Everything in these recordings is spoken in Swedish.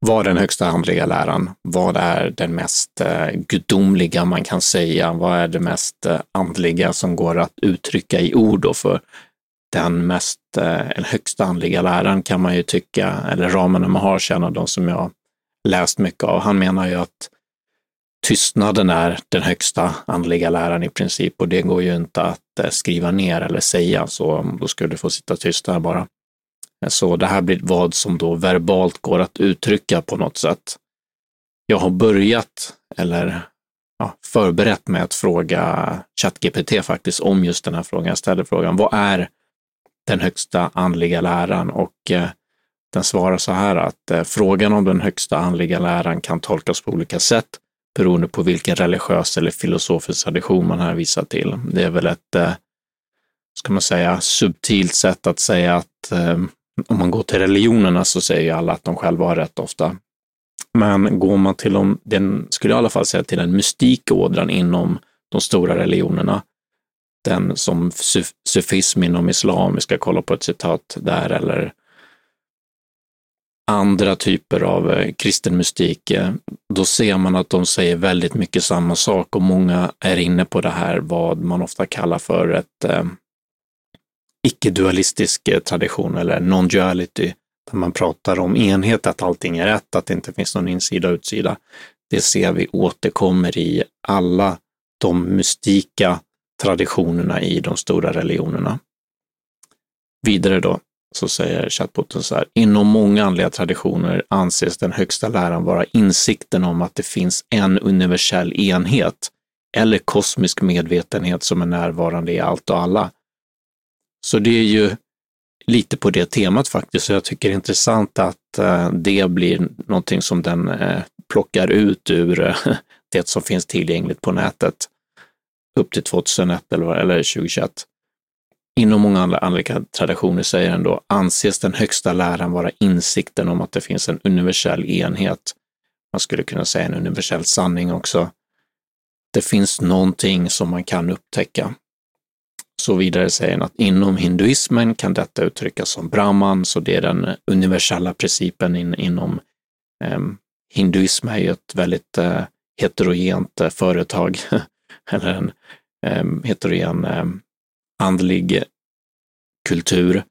vad är den högsta andliga läran? Vad är den mest eh, gudomliga man kan säga? Vad är det mest eh, andliga som går att uttrycka i ord då för den mest, eh, den högsta andliga läran kan man ju tycka, eller ramen man har, känner de som jag läst mycket av. Han menar ju att tystnaden är den högsta andliga läran i princip och det går ju inte att skriva ner eller säga, så då skulle du få sitta tyst här bara. Så det här blir vad som då verbalt går att uttrycka på något sätt. Jag har börjat, eller ja, förberett mig att fråga ChatGPT faktiskt om just den här frågan. Jag ställde frågan, vad är den högsta andliga läran? Och eh, den svarar så här att eh, frågan om den högsta andliga läran kan tolkas på olika sätt beroende på vilken religiös eller filosofisk tradition man hänvisar till. Det är väl ett, eh, ska man säga, subtilt sätt att säga att eh, om man går till religionerna så säger ju alla att de själva har rätt ofta. Men går man till de, den, skulle jag i alla fall säga till den mystikådran inom de stora religionerna, den som suf sufism inom islam, vi ska kolla på ett citat där, eller andra typer av eh, kristen mystik, eh, då ser man att de säger väldigt mycket samma sak och många är inne på det här vad man ofta kallar för ett eh, icke-dualistisk eh, tradition eller non-duality, där man pratar om enhet, att allting är rätt, att det inte finns någon insida och utsida. Det ser vi återkommer i alla de mystika traditionerna i de stora religionerna. Vidare då, så säger chatboten så här, inom många andliga traditioner anses den högsta läran vara insikten om att det finns en universell enhet eller kosmisk medvetenhet som är närvarande i allt och alla. Så det är ju lite på det temat faktiskt, så jag tycker det är intressant att eh, det blir någonting som den eh, plockar ut ur eh, det som finns tillgängligt på nätet upp till 2001 eller, eller 2021. Inom många andra traditioner säger den då, anses den högsta läran vara insikten om att det finns en universell enhet. Man skulle kunna säga en universell sanning också. Det finns någonting som man kan upptäcka. Så vidare säger han att inom hinduismen kan detta uttryckas som brahman, så det är den universella principen in, inom eh, hinduism är ju ett väldigt eh, heterogent eh, företag, eller en eh, heterogen eh, andlig kultur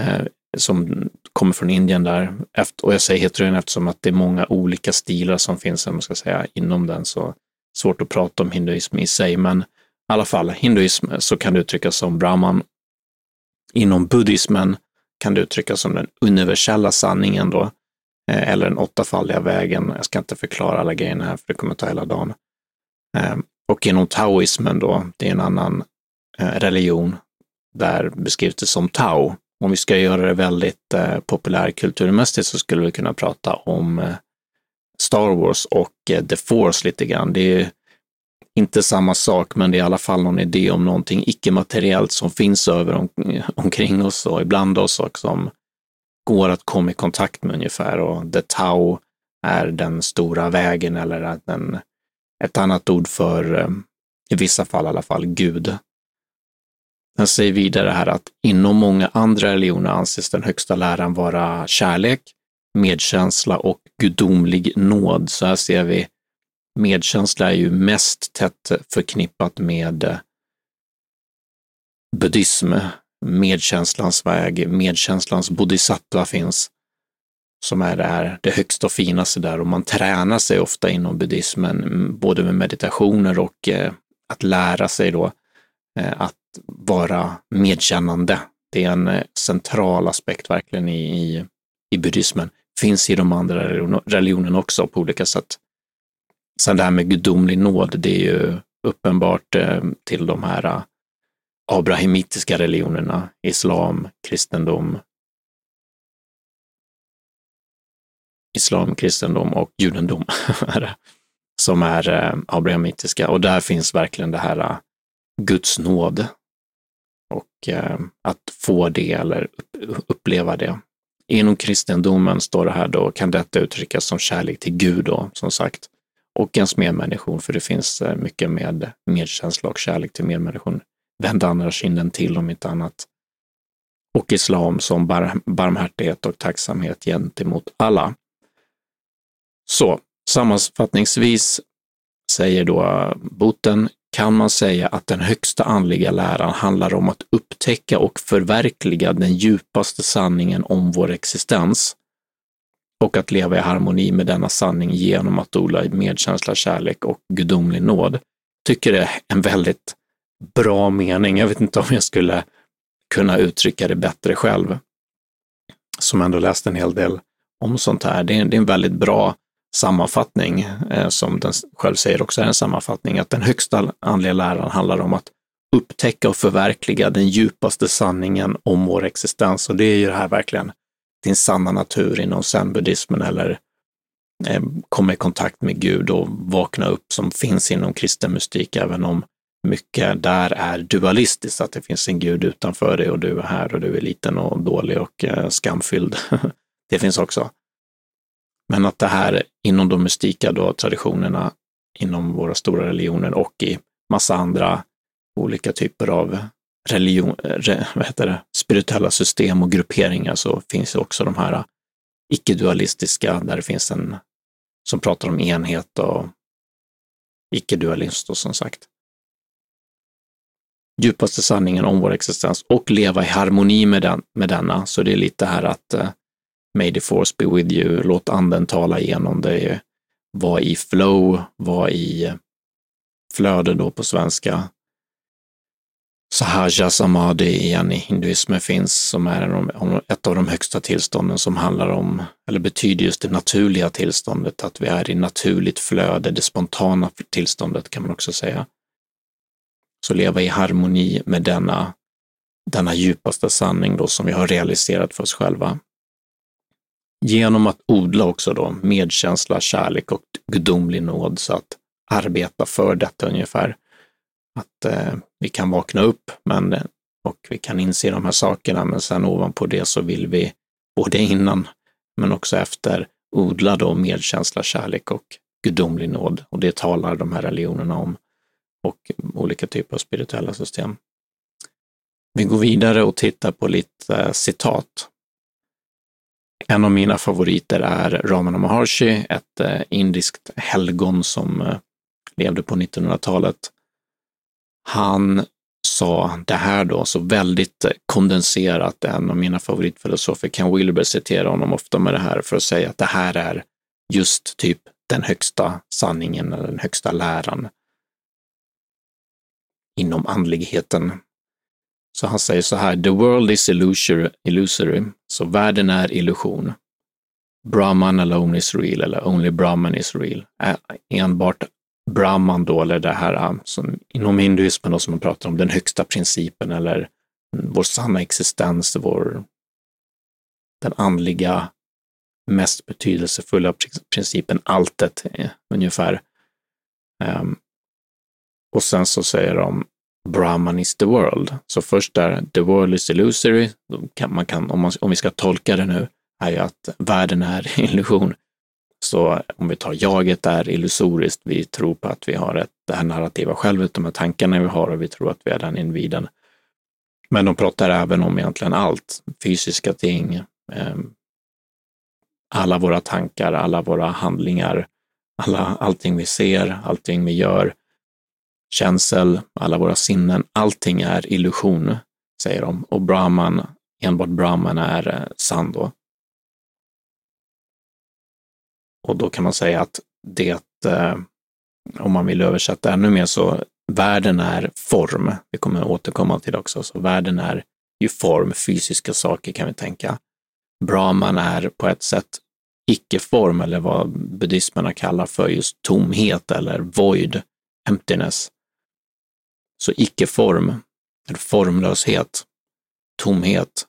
eh, som kommer från Indien där. Efter, och jag säger heterogen eftersom att det är många olika stilar som finns, man ska säga, inom den, så svårt att prata om hinduism i sig, men i alla fall hinduism så kan det uttryckas som brahman. Inom buddhismen kan det uttryckas som den universella sanningen då, eh, eller den åttafaldiga vägen. Jag ska inte förklara alla grejerna här för det kommer ta hela dagen. Ehm, och inom taoismen då, det är en annan eh, religion, där beskrivs det som tao. Om vi ska göra det väldigt eh, populärkulturmässigt så skulle vi kunna prata om Star Wars och The Force lite grann. Det är inte samma sak, men det är i alla fall någon idé om någonting icke-materiellt som finns över om, omkring oss och ibland oss och som går att komma i kontakt med ungefär. Och the Tao är den stora vägen eller den, ett annat ord för, eh, i vissa fall i alla fall, Gud. Den säger vidare här att inom många andra religioner anses den högsta läran vara kärlek, medkänsla och gudomlig nåd. Så här ser vi medkänsla är ju mest tätt förknippat med eh, buddhism. Medkänslans väg, medkänslans bodhisattva finns, som är det, här, det högsta och finaste där och man tränar sig ofta inom buddhismen, mm, både med meditationer och eh, att lära sig då eh, att vara medkännande. Det är en eh, central aspekt verkligen i, i, i buddhismen. Finns i de andra religionerna också på olika sätt. Sen det här med gudomlig nåd, det är ju uppenbart eh, till de här eh, abrahamitiska religionerna, islam, kristendom, islam, kristendom och judendom som är eh, abrahamitiska. Och där finns verkligen det här Guds nåd och att få det eller uppleva det. Inom kristendomen står det här då, kan detta uttryckas som kärlek till Gud då, som sagt och ens medmänniskor, för det finns eh, mycket med medkänsla och kärlek till medmänniskor. Vänd andra kinden till om inte annat. Och islam som bar barmhärtighet och tacksamhet gentemot alla. Så sammanfattningsvis säger då boten, kan man säga att den högsta andliga läran handlar om att upptäcka och förverkliga den djupaste sanningen om vår existens och att leva i harmoni med denna sanning genom att odla medkänsla, kärlek och gudomlig nåd. Tycker det är en väldigt bra mening. Jag vet inte om jag skulle kunna uttrycka det bättre själv. Som ändå läst en hel del om sånt här. Det är, det är en väldigt bra sammanfattning, eh, som den själv säger också är en sammanfattning, att den högsta andliga läran handlar om att upptäcka och förverkliga den djupaste sanningen om vår existens. Och det är ju det här verkligen din sanna natur inom zenbuddismen eller eh, komma i kontakt med Gud och vakna upp som finns inom kristen mystik, även om mycket där är dualistiskt, att det finns en gud utanför dig och du är här och du är liten och dålig och eh, skamfylld. det finns också. Men att det här inom de mystika då, traditionerna, inom våra stora religioner och i massa andra olika typer av religion, eh, re, vad heter det, spirituella system och grupperingar så finns det också de här eh, icke-dualistiska där det finns en som pratar om enhet och icke-dualist och som sagt. Djupaste sanningen om vår existens och leva i harmoni med, den, med denna. Så det är lite här att uh, May the force be with you, låt anden tala igenom dig, var i flow, var i flöde då på svenska, Sahaja Samadhi igen i hinduismen finns, som är ett av de högsta tillstånden som handlar om, eller betyder just det naturliga tillståndet, att vi är i naturligt flöde, det spontana tillståndet kan man också säga. Så leva i harmoni med denna, denna djupaste sanning då som vi har realiserat för oss själva. Genom att odla också då medkänsla, kärlek och gudomlig nåd, så att arbeta för detta ungefär att eh, vi kan vakna upp men, eh, och vi kan inse de här sakerna, men sen ovanpå det så vill vi både innan men också efter odla då medkänsla, kärlek och gudomlig nåd. Och det talar de här religionerna om och olika typer av spirituella system. Vi går vidare och tittar på lite eh, citat. En av mina favoriter är Ramana Maharshi, ett eh, indiskt helgon som levde på 1900-talet han sa det här då, så väldigt kondenserat, en av mina favoritfilosofer, Ken Wilber, citerar honom ofta med det här för att säga att det här är just typ den högsta sanningen eller den högsta läran inom andligheten. Så han säger så här, the world is illusory, illusory så världen är illusion. Brahman alone is real, eller only Brahman is real. Enbart Brahman då, eller det här um, som inom hinduismen då, som man pratar om, den högsta principen eller vår sanna existens, vår, den andliga, mest betydelsefulla principen, alltet eh, ungefär. Um, och sen så säger de Brahman is the world. Så först där, the world is illusory, kan, man kan, om, man, om vi ska tolka det nu, är ju att världen är illusion. Så om vi tar jaget är illusoriskt, vi tror på att vi har ett, det här narrativa självet, de här tankarna vi har och vi tror att vi är den individen. Men de pratar även om egentligen allt, fysiska ting, eh, alla våra tankar, alla våra handlingar, alla, allting vi ser, allting vi gör, känsel, alla våra sinnen, allting är illusion, säger de. Och Brahman, enbart Brahman är eh, sann då. Och då kan man säga att det, eh, om man vill översätta ännu mer, så världen är form. Vi kommer återkomma till det också. Så världen är ju form, fysiska saker kan vi tänka. Brahman är på ett sätt icke-form eller vad buddhismerna kallar för just tomhet eller void, emptiness. Så icke-form, eller formlöshet, tomhet,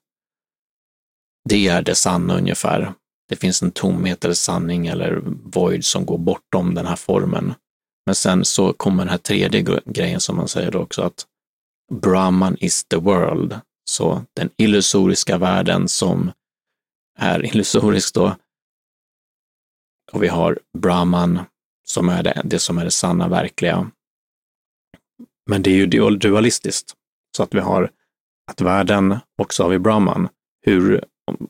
det är det sanna ungefär det finns en tomhet eller sanning eller void som går bortom den här formen. Men sen så kommer den här tredje grejen som man säger då också att Brahman is the world. Så den illusoriska världen som är illusorisk då. Och vi har Brahman som är det, det som är det sanna, verkliga. Men det är ju dualistiskt. Så att vi har att världen och så har vi Brahman. Hur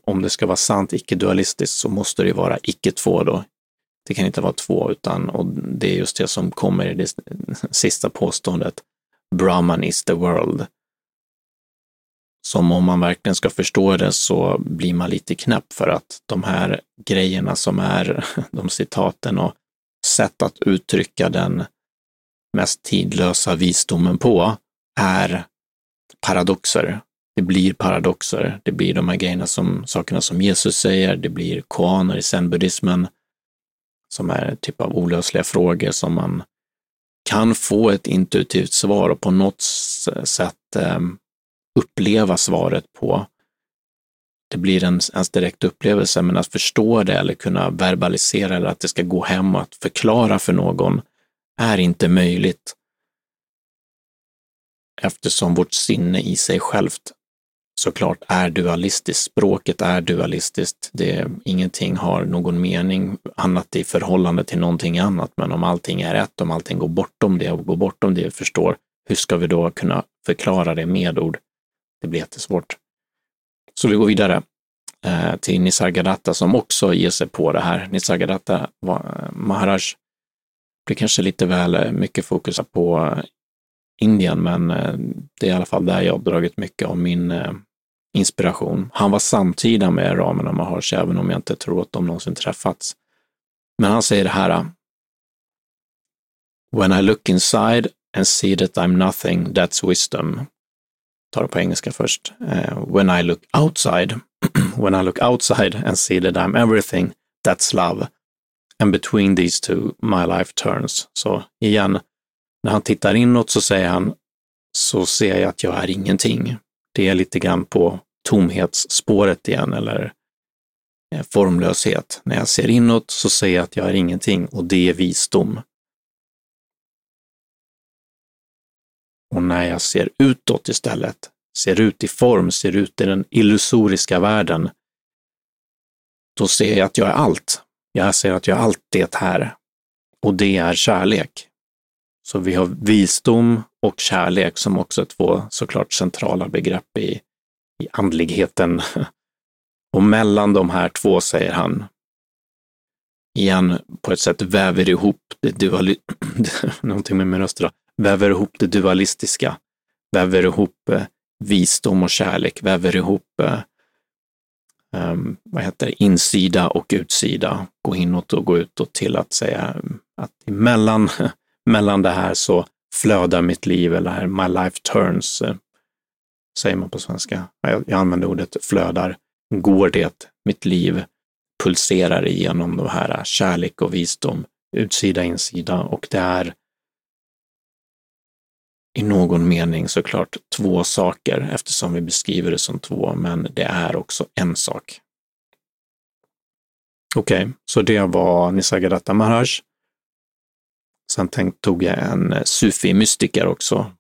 om det ska vara sant icke-dualistiskt så måste det vara icke-två då. Det kan inte vara två, utan och det är just det som kommer i det sista påståendet. Brahman is the world. Som om man verkligen ska förstå det så blir man lite knäpp för att de här grejerna som är de citaten och sätt att uttrycka den mest tidlösa visdomen på är paradoxer. Det blir paradoxer. Det blir de här grejerna som, sakerna som Jesus säger. Det blir koaner i zen-buddhismen som är typ av olösliga frågor som man kan få ett intuitivt svar och på något sätt ehm, uppleva svaret på. Det blir en, ens direkt upplevelse, men att förstå det eller kunna verbalisera eller att det ska gå hem och att förklara för någon är inte möjligt eftersom vårt sinne i sig självt såklart är dualistiskt. Språket är dualistiskt. Det, ingenting har någon mening annat i förhållande till någonting annat. Men om allting är ett, om allting går bortom det och går bortom det vi förstår, hur ska vi då kunna förklara det med ord? Det blir jättesvårt. Så vi går vidare eh, till Nisargadatta som också ger sig på det här. Nisargadatta Maharaj blir kanske lite väl eh, mycket fokus på eh, Indien, men eh, det är i alla fall där jag har dragit mycket av min inspiration. Han var samtida med Ramana Maharshi, även om jag inte tror att de någonsin träffats. Men han säger det här. Äh, when I look inside and see that I'm nothing, that's wisdom. Ta det på engelska först. Uh, when I look outside, when I look outside and see that I'm everything, that's love. And between these two, my life turns. Så igen, när han tittar inåt så säger han, så ser jag att jag är ingenting. Det är lite grann på tomhetsspåret igen, eller eh, formlöshet. När jag ser inåt så ser jag att jag är ingenting och det är visdom. Och när jag ser utåt istället, ser ut i form, ser ut i den illusoriska världen, då ser jag att jag är allt. Jag ser att jag är allt det här. Och det är kärlek. Så vi har visdom och kärlek som också är två såklart centrala begrepp i, i andligheten. Och mellan de här två, säger han, igen på ett sätt väver ihop det duali någonting med min röst då, väver ihop det dualistiska, väver ihop eh, visdom och kärlek, väver ihop eh, um, vad heter det, insida och utsida, gå inåt och gå utåt till att säga att emellan mellan det här så flödar mitt liv, eller my life turns, eh, säger man på svenska. Jag, jag använder ordet flödar. Går det, mitt liv pulserar igenom de här eh, kärlek och visdom, utsida, insida och det är i någon mening såklart två saker eftersom vi beskriver det som två, men det är också en sak. Okej, okay, så det var Nisargadatta Maharaj. Sen tänkt, tog jag en eh, sufi-mystiker också,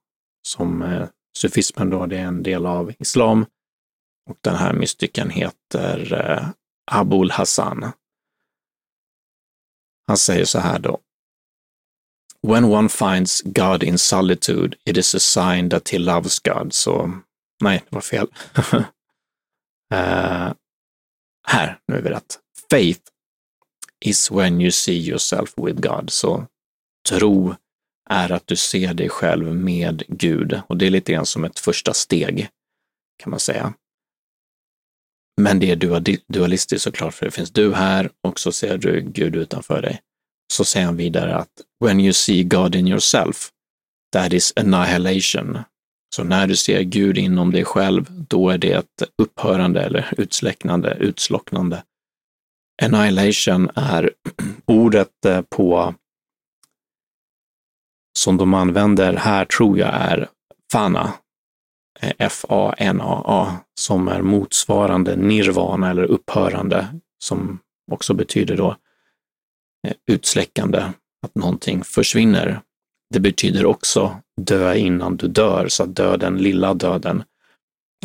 som eh, sufismen då, det är en del av islam. Och den här mystikern heter eh, Abul Hassan. Han säger så här då. When one finds God in solitude, it is a sign that he loves God. Så, nej, det var fel. uh, här, nu är vi rätt. Faith is when you see yourself with God. Så tro är att du ser dig själv med Gud och det är lite grann som ett första steg kan man säga. Men det är dualistiskt såklart, för det finns du här och så ser du Gud utanför dig. Så säger han vidare att when you see God in yourself, that is annihilation. Så när du ser Gud inom dig själv, då är det ett upphörande eller utsläcknande, utslocknande. Annihilation är ordet eh, på som de använder här tror jag är Fana, eh, F-A-N-A-A, som är motsvarande nirvana eller upphörande, som också betyder då eh, utsläckande, att någonting försvinner. Det betyder också dö innan du dör, så att döden, lilla döden,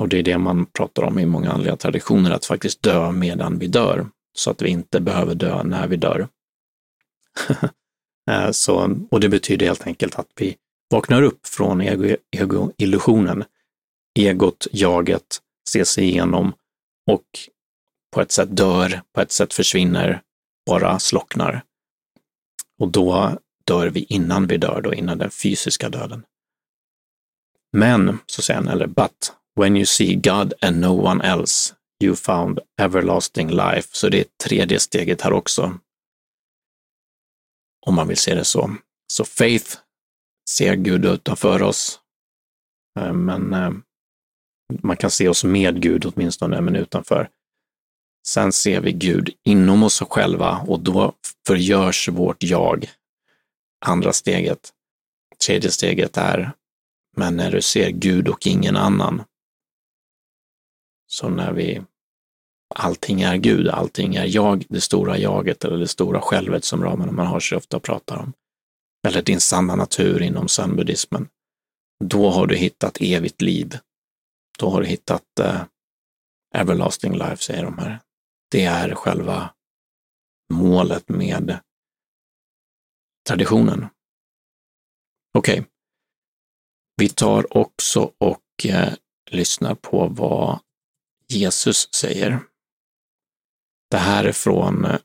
och det är det man pratar om i många andliga traditioner, att faktiskt dö medan vi dör, så att vi inte behöver dö när vi dör. Eh, så, och det betyder helt enkelt att vi vaknar upp från Ego Egot, jaget, ser sig igenom och på ett sätt dör, på ett sätt försvinner, bara slocknar. Och då dör vi innan vi dör, då, innan den fysiska döden. Men, så säger han, eller but, when you see God and no one else, you found everlasting life. Så det är tredje steget här också. Om man vill se det så. Så faith ser Gud utanför oss. Eh, men eh, man kan se oss med Gud åtminstone, men utanför. Sen ser vi Gud inom oss själva och då förgörs vårt jag. Andra steget. Tredje steget är, men när du ser Gud och ingen annan. Så när vi, allting är Gud, allting är jag, det stora jaget eller det stora självet som ramarna man har så ofta pratar om. Eller din sanna natur inom zenbuddismen. Då har du hittat evigt liv. Då har du hittat eh, everlasting life, säger de här. Det är själva målet med traditionen. Okej. Okay. Vi tar också och eh, lyssnar på vad Jesus säger. Det här är från, eh,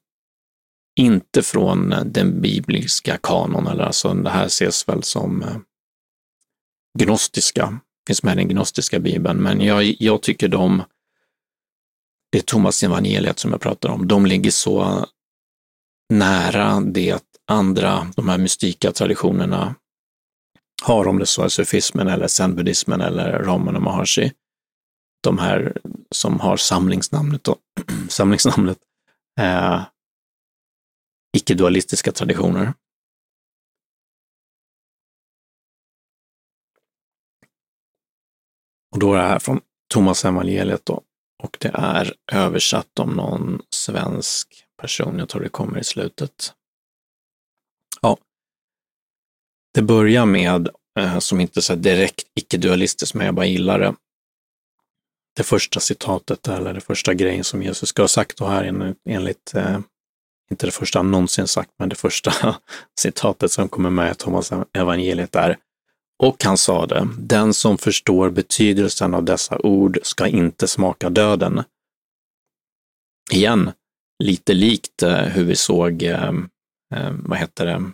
inte från eh, den bibliska kanon, eller alltså det här ses väl som eh, gnostiska, finns med i den gnostiska bibeln, men jag, jag tycker de det är Thomas evangeliet som jag pratar om, de ligger så nära det andra, de här mystika traditionerna har, om det så är sufismen eller zenbuddismen eller eller och Maharshi. De här som har samlingsnamnet, då, samlingsnamnet eh, icke-dualistiska traditioner. Och då är det här från Thomas evangeliet då. Och det är översatt om någon svensk person. Jag tror det kommer i slutet. Ja. Det börjar med, eh, som inte så direkt icke-dualistiskt, men jag bara gillar det. Det första citatet, eller det första grejen som Jesus ska ha sagt då här enligt, enligt eh, inte det första han någonsin sagt, men det första citatet som kommer med i Thomas evangeliet är och han sade, den som förstår betydelsen av dessa ord ska inte smaka döden. Igen, lite likt eh, hur vi såg, eh, eh, vad heter det,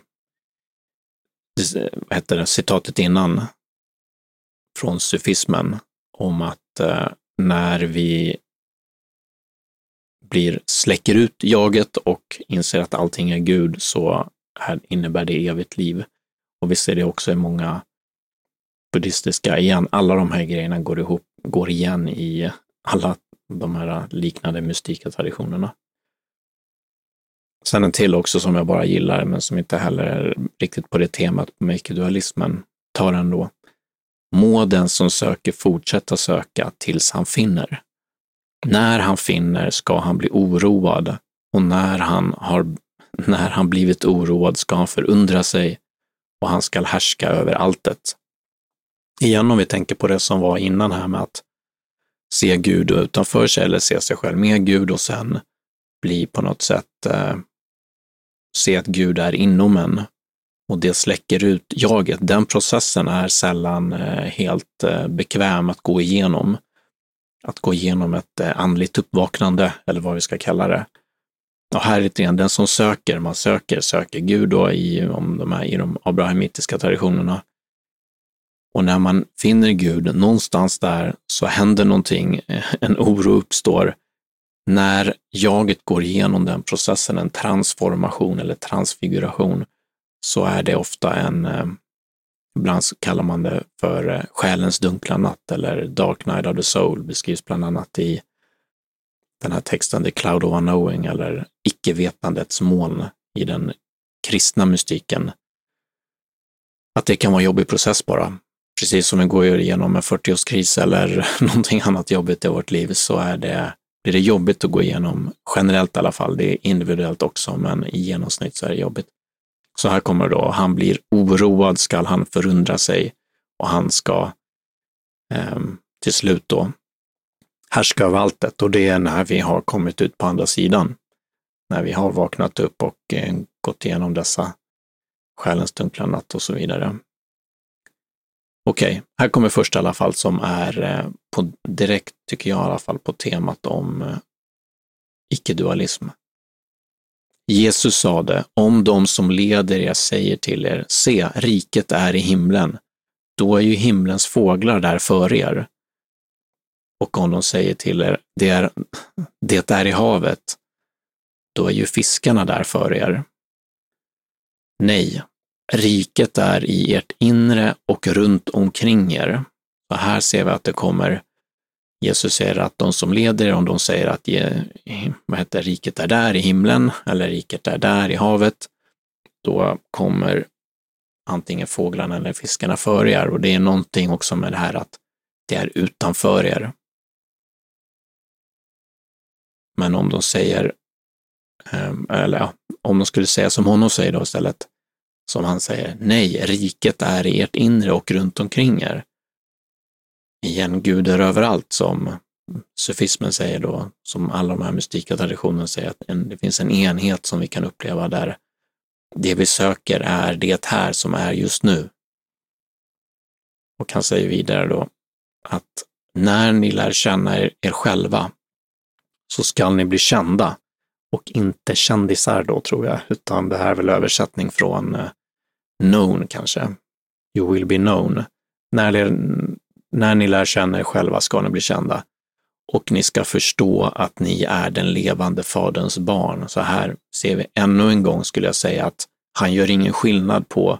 eh, vad heter det, citatet innan från sufismen om att eh, när vi blir, släcker ut jaget och inser att allting är Gud så här innebär det evigt liv. Och vi ser det också i många buddhistiska igen, alla de här grejerna går ihop, går igen i alla de här liknande mystika traditionerna. Sen en till också som jag bara gillar, men som inte heller är riktigt på det temat på icke-dualismen, tar ändå. Må den som söker fortsätta söka tills han finner. När han finner ska han bli oroad och när han har när han blivit oroad ska han förundra sig och han skall härska över alltet igen om vi tänker på det som var innan här med att se Gud utanför sig eller se sig själv med Gud och sen bli på något sätt eh, se att Gud är inom en och det släcker ut jaget. Den processen är sällan eh, helt eh, bekväm att gå igenom. Att gå igenom ett eh, andligt uppvaknande eller vad vi ska kalla det. Och här är det igen, den som söker, man söker, söker Gud då i, om de här, i de abrahamitiska traditionerna. Och när man finner Gud någonstans där så händer någonting, en oro uppstår. När jaget går igenom den processen, en transformation eller transfiguration, så är det ofta en, eh, ibland kallar man det för eh, själens dunkla natt eller dark night of the soul, beskrivs bland annat i den här texten The Cloud of Unknowing eller icke-vetandets moln i den kristna mystiken. Att det kan vara en jobbig process bara precis som vi går igenom en 40-årskris eller någonting annat jobbigt i vårt liv så är det, blir det jobbigt att gå igenom, generellt i alla fall, det är individuellt också, men i genomsnitt så är det jobbigt. Så här kommer då, han blir oroad, skall han förundra sig och han ska eh, till slut då härska över alltet och det är när vi har kommit ut på andra sidan. När vi har vaknat upp och eh, gått igenom dessa själens dunkla natt och så vidare. Okej, okay, här kommer först i alla fall som är eh, på, direkt, tycker jag i alla fall, på temat om eh, icke-dualism. Jesus sade, om de som leder er säger till er, se, riket är i himlen, då är ju himlens fåglar där för er. Och om de säger till er, det är, det är i havet, då är ju fiskarna där för er. Nej, riket är i ert inre och runt omkring er. Och här ser vi att det kommer, Jesus säger att de som leder, om de säger att vad heter, riket är där i himlen eller riket är där i havet, då kommer antingen fåglarna eller fiskarna före er. Och det är någonting också med det här att det är utanför er. Men om de säger, ehm, eller ja, om de skulle säga som honom säger då istället, som han säger, nej, riket är i ert inre och runt omkring er. Igen, gudar överallt som sufismen säger då, som alla de här mystika traditionerna säger, att en, det finns en enhet som vi kan uppleva där det vi söker är det här som är just nu. Och han säger vidare då att när ni lär känna er, er själva så skall ni bli kända och inte kändisar då tror jag, utan det här är väl översättning från eh, known kanske. You will be known. När, när ni lär känna er själva ska ni bli kända och ni ska förstå att ni är den levande Faderns barn. Så här ser vi ännu en gång, skulle jag säga, att han gör ingen skillnad på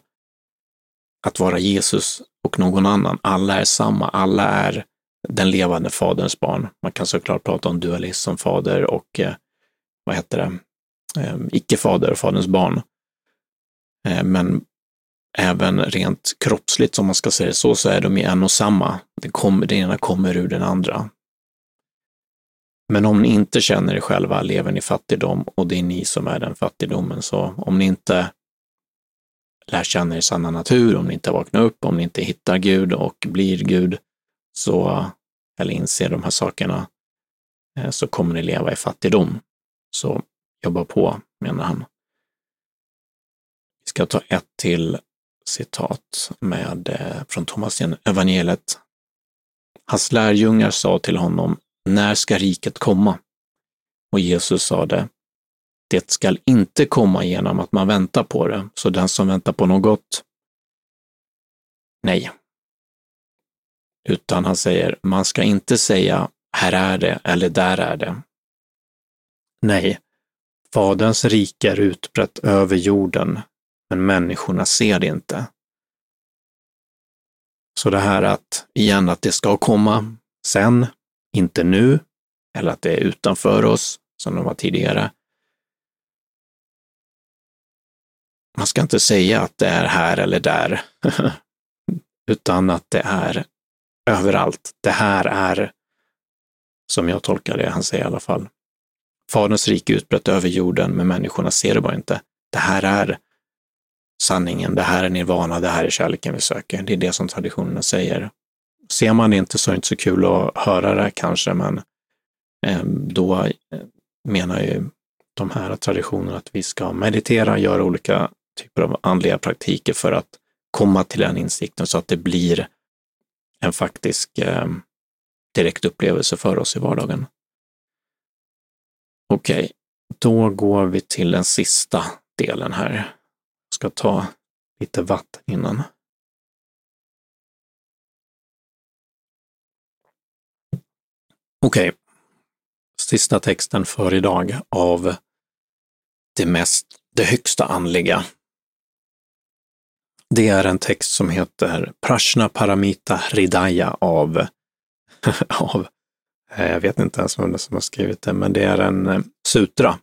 att vara Jesus och någon annan. Alla är samma, alla är den levande Faderns barn. Man kan såklart prata om dualism som fader och eh, vad heter det, eh, icke-fader, och Faderns barn. Eh, men även rent kroppsligt, som man ska säga så, så är de ju en och samma. Det, kommer, det ena kommer ur den andra. Men om ni inte känner er själva lever ni fattigdom och det är ni som är den fattigdomen. Så om ni inte lär känna er sanna natur, om ni inte vaknar upp, om ni inte hittar Gud och blir Gud, så, eller inser de här sakerna, eh, så kommer ni leva i fattigdom. Så jobba på, menar han. Vi ska ta ett till citat med, eh, från Thomas evangeliet. Hans lärjungar sa till honom, när ska riket komma? Och Jesus sade, det skall inte komma genom att man väntar på det, så den som väntar på något, nej. Utan han säger, man ska inte säga, här är det eller där är det. Nej, Faderns rike är utbrett över jorden, men människorna ser det inte. Så det här att, igen, att det ska komma sen, inte nu, eller att det är utanför oss, som det var tidigare. Man ska inte säga att det är här eller där, utan att det är överallt. Det här är, som jag tolkar det, han säger i alla fall, Faderns rike utbrett över jorden, men människorna ser det bara inte. Det här är sanningen, det här är nirvana, det här är kärleken vi söker. Det är det som traditionerna säger. Ser man det inte så är det inte så kul att höra det kanske, men eh, då eh, menar ju de här traditionerna att vi ska meditera, göra olika typer av andliga praktiker för att komma till den insikten så att det blir en faktisk eh, direkt upplevelse för oss i vardagen. Okej, okay, då går vi till den sista delen här. Ska ta lite vatten innan. Okej, okay. sista texten för idag av det mest, det högsta andliga. Det är en text som heter Prashna Paramita Hridaya av, av eh, jag vet inte ens vem som har skrivit det, men det är en eh, sutra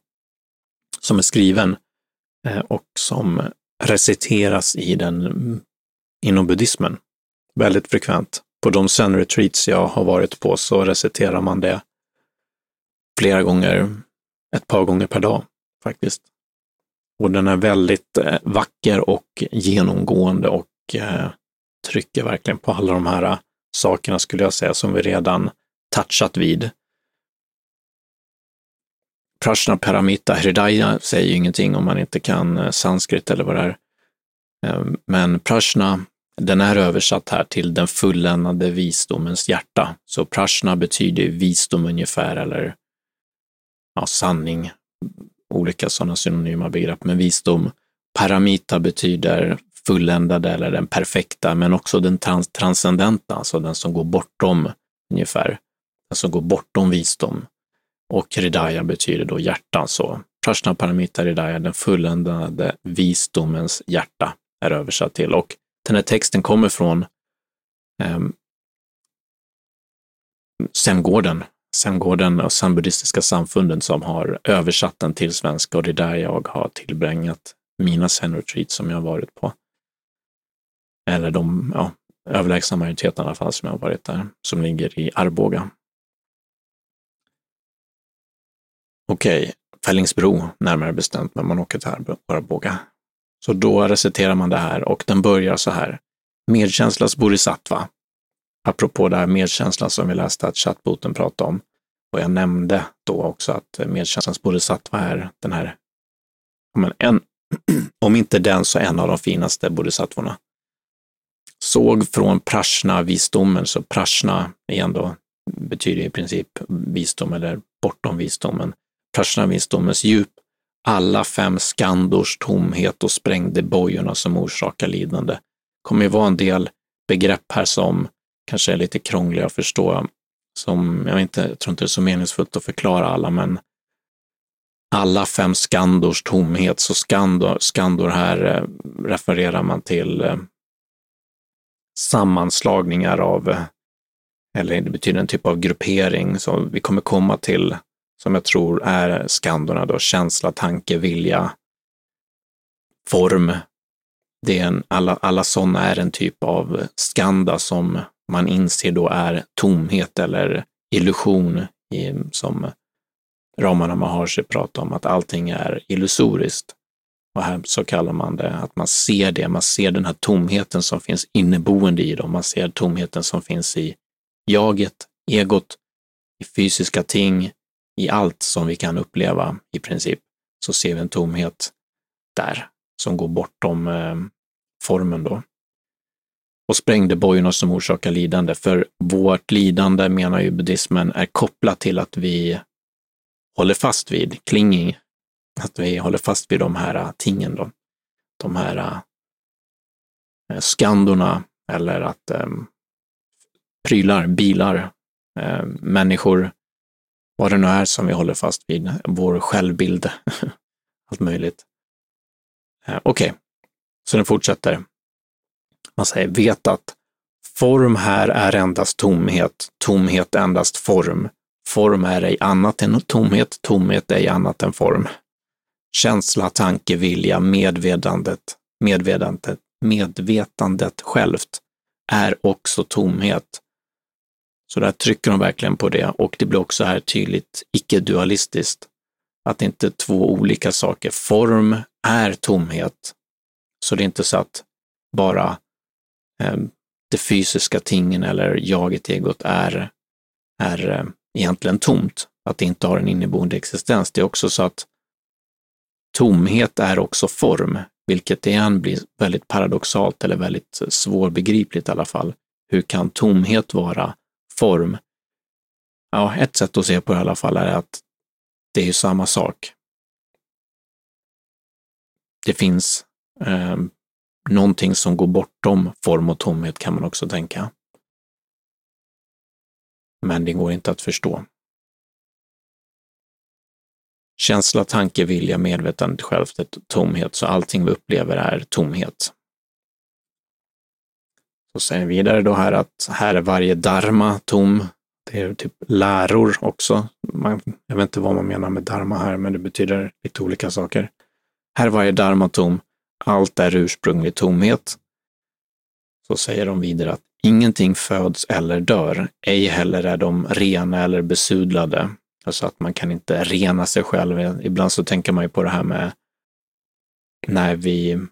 som är skriven eh, och som reciteras i den, inom buddhismen. Väldigt frekvent. På de zen-retreats jag har varit på så reciterar man det flera gånger, ett par gånger per dag faktiskt. Och den är väldigt eh, vacker och genomgående och eh, trycker verkligen på alla de här eh, sakerna skulle jag säga som vi redan touchat vid. Prashna Paramita Hridaya säger ju ingenting om man inte kan eh, sanskrit eller vad det är. Eh, men Prashna, den är översatt här till den fulländade visdomens hjärta. Så Prashna betyder visdom ungefär, eller ja, sanning. olika sådana synonyma begrepp men visdom. Paramita betyder fulländade eller den perfekta, men också den trans transcendenta, alltså den som går bortom ungefär, den som går bortom visdom. Och Hridaya betyder då hjärtan. så Prashna Paramita Hridaya, den fulländade visdomens hjärta, är översatt till. Och den här texten kommer från eh, Zen-gården, och Zenbuddhistiska samfunden som har översatt den till svenska och det är där jag har tillbringat mina Zen-retreats som jag har varit på. Eller de ja, överlägsna majoriteten i alla fall som jag har varit där, som ligger i Arboga. Okej, okay. Fällingsbro närmare bestämt, men man åker till Arboga. Så då reciterar man det här och den börjar så här. Medkänslas bodhisattva. Apropå det här medkänslan som vi läste att chattboten pratade om. Och jag nämnde då också att medkänslans bodhisattva är den här, men en, om inte den så en av de finaste bodhisattvorna. Såg från prashna-visdomen, så prashna igen då betyder i princip visdom eller bortom visdomen. Prashna-visdomens djup. Alla fem skandors tomhet och sprängde bojorna som orsakar lidande. Det kommer ju vara en del begrepp här som kanske är lite krångliga att förstå, som jag, inte, jag tror inte det är så meningsfullt att förklara alla, men alla fem skandors tomhet, så skandor, skandor här eh, refererar man till eh, sammanslagningar av, eh, eller det betyder en typ av gruppering, så vi kommer komma till som jag tror är skandorna då, känsla, tanke, vilja, form. Det är en, alla, alla sådana är en typ av skanda som man inser då är tomhet eller illusion i, som Ramana Maharshi pratar om, att allting är illusoriskt. Och här så kallar man det att man ser det, man ser den här tomheten som finns inneboende i dem, man ser tomheten som finns i jaget, egot, i fysiska ting, i allt som vi kan uppleva i princip, så ser vi en tomhet där som går bortom eh, formen då. Och sprängde bojorna som orsakar lidande, för vårt lidande menar ju buddhismen är kopplat till att vi håller fast vid klinging, att vi håller fast vid de här eh, tingen då. De här eh, skandorna eller att eh, prylar, bilar, eh, människor, vad det nu är som vi håller fast vid, vår självbild, allt möjligt. Eh, okej, okay. så den fortsätter. Man säger, vet att form här är endast tomhet, tomhet endast form. Form är ej annat än tomhet, tomhet ej annat än form. Känsla, tanke, vilja, medvetandet, medvetandet, medvetandet självt är också tomhet. Så där trycker de verkligen på det och det blir också här tydligt icke-dualistiskt. Att inte två olika saker. Form är tomhet. Så det är inte så att bara eh, det fysiska tingen eller jaget, egot är, är eh, egentligen tomt. Att det inte har en inneboende existens. Det är också så att tomhet är också form, vilket igen blir väldigt paradoxalt eller väldigt svårbegripligt i alla fall. Hur kan tomhet vara form. Ja, ett sätt att se på det i alla fall är att det är ju samma sak. Det finns eh, någonting som går bortom form och tomhet kan man också tänka. Men det går inte att förstå. Känsla, tanke, vilja, medvetandet självt tomhet, så allting vi upplever är tomhet och säger vidare då här att här är varje dharma tom. Det är typ läror också. Man, jag vet inte vad man menar med dharma här, men det betyder lite olika saker. Här är varje dharma tom. Allt är ursprunglig tomhet. Så säger de vidare att ingenting föds eller dör. Ej heller är de rena eller besudlade. Alltså att man kan inte rena sig själv. Ibland så tänker man ju på det här med när vi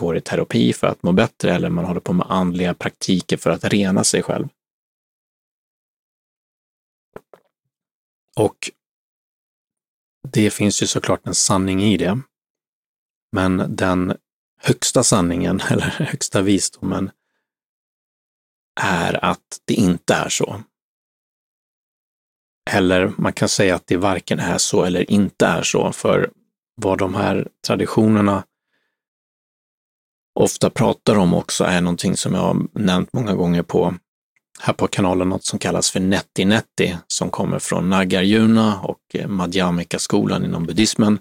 går i terapi för att må bättre eller man håller på med andliga praktiker för att rena sig själv. Och det finns ju såklart en sanning i det. Men den högsta sanningen, eller högsta visdomen, är att det inte är så. Eller man kan säga att det varken är så eller inte är så, för vad de här traditionerna ofta pratar om också är någonting som jag har nämnt många gånger på här på kanalen, något som kallas för Netti Netti, som kommer från Nagarjuna och eh, Madhyamika-skolan inom buddhismen.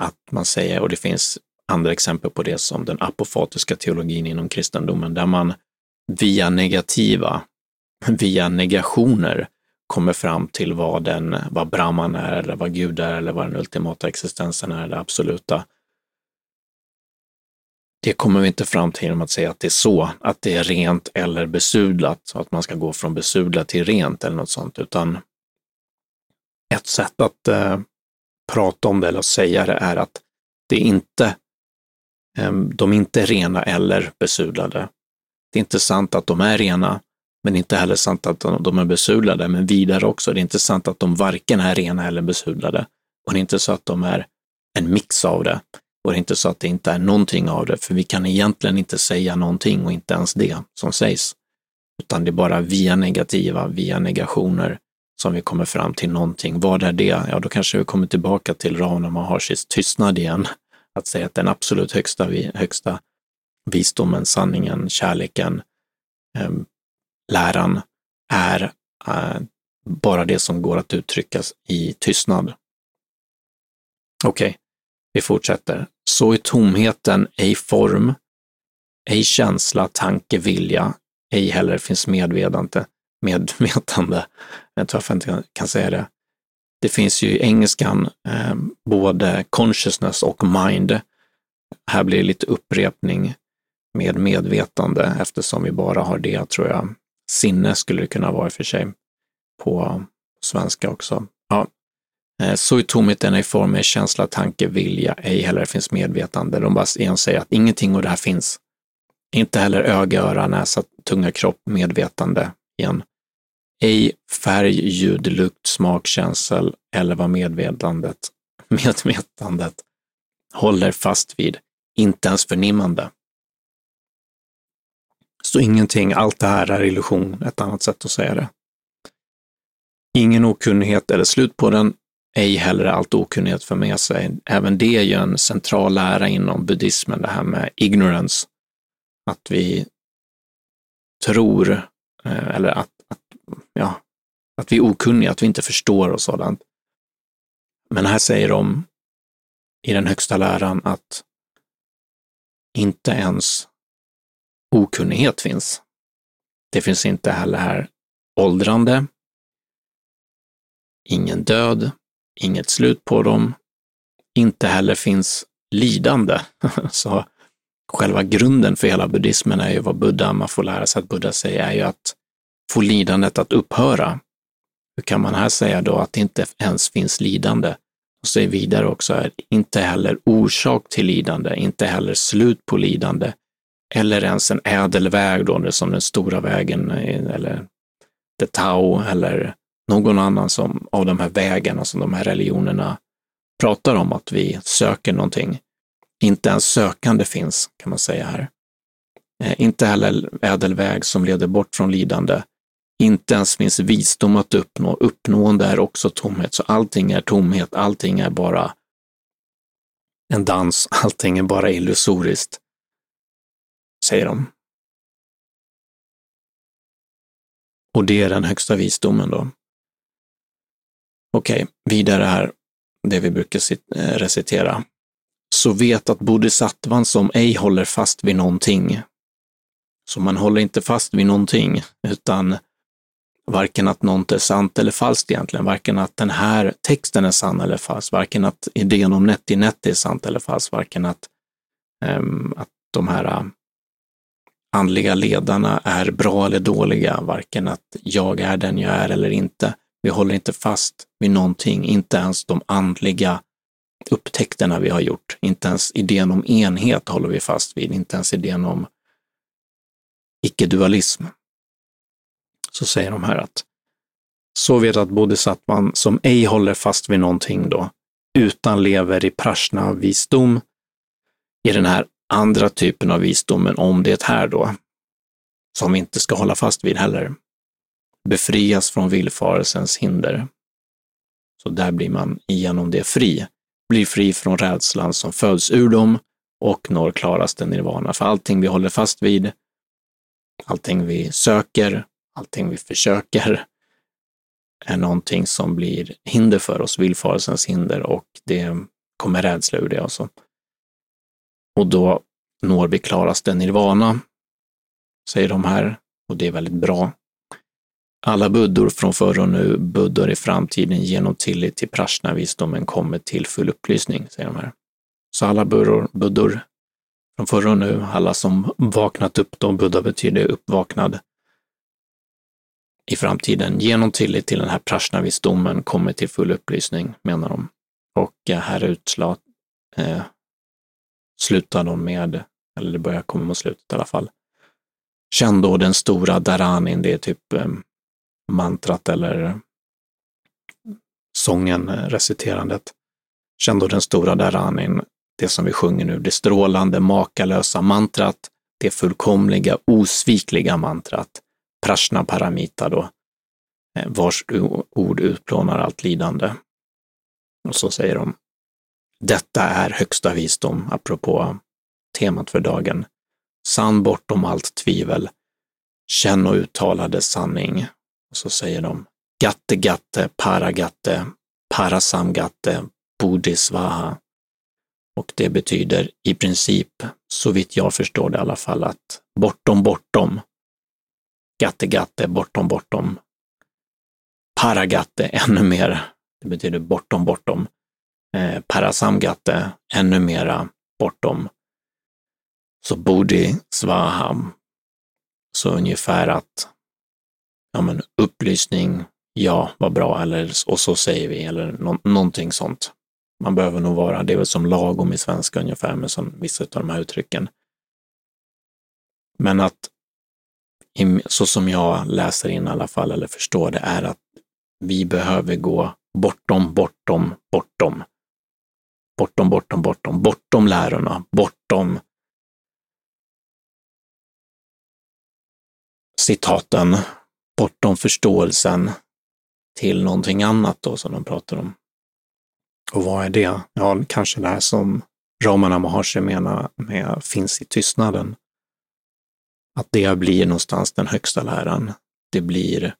Att man säger, och det finns andra exempel på det som den apofatiska teologin inom kristendomen, där man via negativa, via negationer kommer fram till vad, den, vad Brahman är, eller vad Gud är, eller vad den ultimata existensen är, det absoluta. Det kommer vi inte fram till genom att säga att det är så, att det är rent eller besudlat, att man ska gå från besudlat till rent eller något sånt, utan ett sätt att eh, prata om det eller säga det är att det är inte, eh, de är inte rena eller besudlade. Det är inte sant att de är rena, men inte heller sant att de är besudlade. Men vidare också, det är inte sant att de varken är rena eller besudlade. Och det är inte så att de är en mix av det. Och det är inte så att det inte är någonting av det, för vi kan egentligen inte säga någonting och inte ens det som sägs. Utan det är bara via negativa, via negationer som vi kommer fram till någonting. Vad är det? Ja, då kanske vi kommer tillbaka till Rana Maharshis tystnad igen. Att säga att den absolut högsta, högsta visdomen, sanningen, kärleken, eh, läran är eh, bara det som går att uttryckas i tystnad. Okej, okay, vi fortsätter. Så är tomheten ej form, ej känsla, tanke, vilja, ej heller finns medvetande. medvetande. Jag tror jag inte kan säga det. Det finns ju i engelskan eh, både consciousness och mind. Här blir det lite upprepning med medvetande eftersom vi bara har det, tror jag. Sinne skulle det kunna vara i och för sig på svenska också. Ja. Eh, så i tomheten i form av känsla, tanke, vilja, ej heller finns medvetande. De bara igen säger att ingenting av det här finns. Inte heller öga, öra, näsa, tunga, kropp, medvetande igen. Ej färg, ljud, lukt, smak, känsel eller vad medvetandet, medvetandet håller fast vid. Inte ens förnimmande. Så ingenting, allt det här är illusion, ett annat sätt att säga det. Ingen okunnighet eller slut på den, ej heller allt okunnighet för med sig. Även det är ju en central lära inom buddhismen, det här med ignorance. Att vi tror, eh, eller att, att, ja, att vi är okunniga, att vi inte förstår och sådant. Men här säger de i den högsta läran att inte ens okunnighet finns. Det finns inte heller här åldrande, ingen död, inget slut på dem. Inte heller finns lidande. Så själva grunden för hela buddhismen är ju vad Buddha, man får lära sig att Buddha säger, är ju att få lidandet att upphöra. Hur kan man här säga då att det inte ens finns lidande? Och säger vidare också, är inte heller orsak till lidande, inte heller slut på lidande, eller ens en ädel väg då, som den stora vägen eh, eller The Tao eller någon annan som, av de här vägarna som de här religionerna pratar om, att vi söker någonting. Inte ens sökande finns, kan man säga här. Eh, inte heller ädelväg som leder bort från lidande. Inte ens finns visdom att uppnå. Uppnående är också tomhet, så allting är tomhet, allting är bara en dans, allting är bara illusoriskt säger de. Och det är den högsta visdomen då. Okej, okay, vidare här, det vi brukar eh, recitera. Så vet att bodhisattvan som ej håller fast vid någonting, så man håller inte fast vid någonting, utan varken att något är sant eller falskt egentligen, varken att den här texten är sann eller falsk, varken att idén om netti netti är sant eller falskt, varken att, um, att de här äh, andliga ledarna är bra eller dåliga, varken att jag är den jag är eller inte. Vi håller inte fast vid någonting, inte ens de andliga upptäckterna vi har gjort. Inte ens idén om enhet håller vi fast vid, inte ens idén om icke-dualism. Så säger de här att så vet att bodhisattvan som ej håller fast vid någonting då, utan lever i prashna-visdom, i den här andra typen av visdomen om det här då, som vi inte ska hålla fast vid heller. Befrias från villfarelsens hinder. Så där blir man igenom det fri. Blir fri från rädslan som föds ur dem och når klaraste nirvana. För allting vi håller fast vid, allting vi söker, allting vi försöker, är någonting som blir hinder för oss, villfarelsens hinder och det kommer rädsla ur det. Alltså. Och då når vi klaraste nirvana, säger de här, och det är väldigt bra. Alla buddor från förr och nu, buddor i framtiden genom tillit till prashnavisdomen, kommer till full upplysning, säger de här. Så alla buddor, buddor från förr och nu, alla som vaknat upp då, buddha betyder uppvaknad, i framtiden genom tillit till den här prashnavisdomen, kommer till full upplysning, menar de. Och eh, här utslag, eh, slutar de med, eller det börjar komma mot slutet i alla fall. Känn då den stora daranin, det är typ eh, mantrat eller sången, eh, reciterandet. Känn då den stora daranin, det som vi sjunger nu, det strålande, makalösa mantrat, det fullkomliga, osvikliga mantrat, prashna paramita då, eh, vars ord utplånar allt lidande. Och så säger de, detta är högsta visdom, apropå temat för dagen. Sann bortom allt tvivel. Känn och uttalade sanning. Och så säger de gatte gatte paragatte parasamgatte bodhisvaha. Och det betyder i princip, så vitt jag förstår det i alla fall, att bortom bortom, gatte gatte, bortom bortom, paragatte ännu mer, det betyder bortom bortom, eh, parasamgatte ännu mera bortom, så Bodhisvaha, Så ungefär att ja, men upplysning, ja, vad bra, eller och så säger vi, eller no någonting sånt. Man behöver nog vara, det är väl som lagom i svenska ungefär med som vissa av de här uttrycken. Men att, så som jag läser in i alla fall, eller förstår det, är att vi behöver gå bortom, bortom, bortom. Bortom, bortom, bortom, bortom lärorna, bortom citaten bortom förståelsen till någonting annat då som de pratar om. Och vad är det? Ja, kanske det här som Ramana Maharshi menar med finns i tystnaden. Att det blir någonstans den högsta läran. Det blir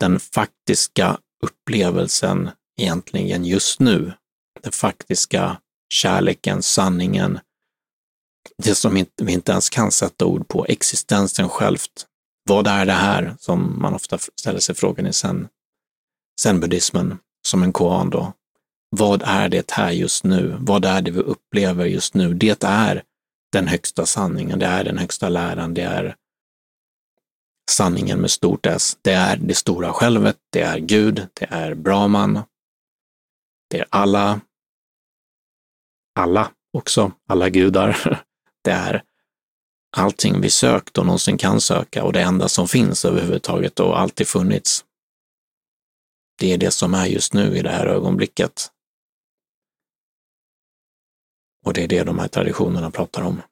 den faktiska upplevelsen egentligen just nu. Den faktiska kärleken, sanningen, det som vi inte ens kan sätta ord på, existensen självt, vad är det här som man ofta ställer sig frågan i sen, sen buddhismen som en koan då? Vad är det här just nu? Vad är det vi upplever just nu? Det är den högsta sanningen, det är den högsta läran, det är sanningen med stort S. Det är det stora självet, det är Gud, det är Brahman, det är alla, alla också, alla gudar. Det är allting vi sökt och någonsin kan söka och det enda som finns överhuvudtaget och alltid funnits. Det är det som är just nu i det här ögonblicket. Och det är det de här traditionerna pratar om.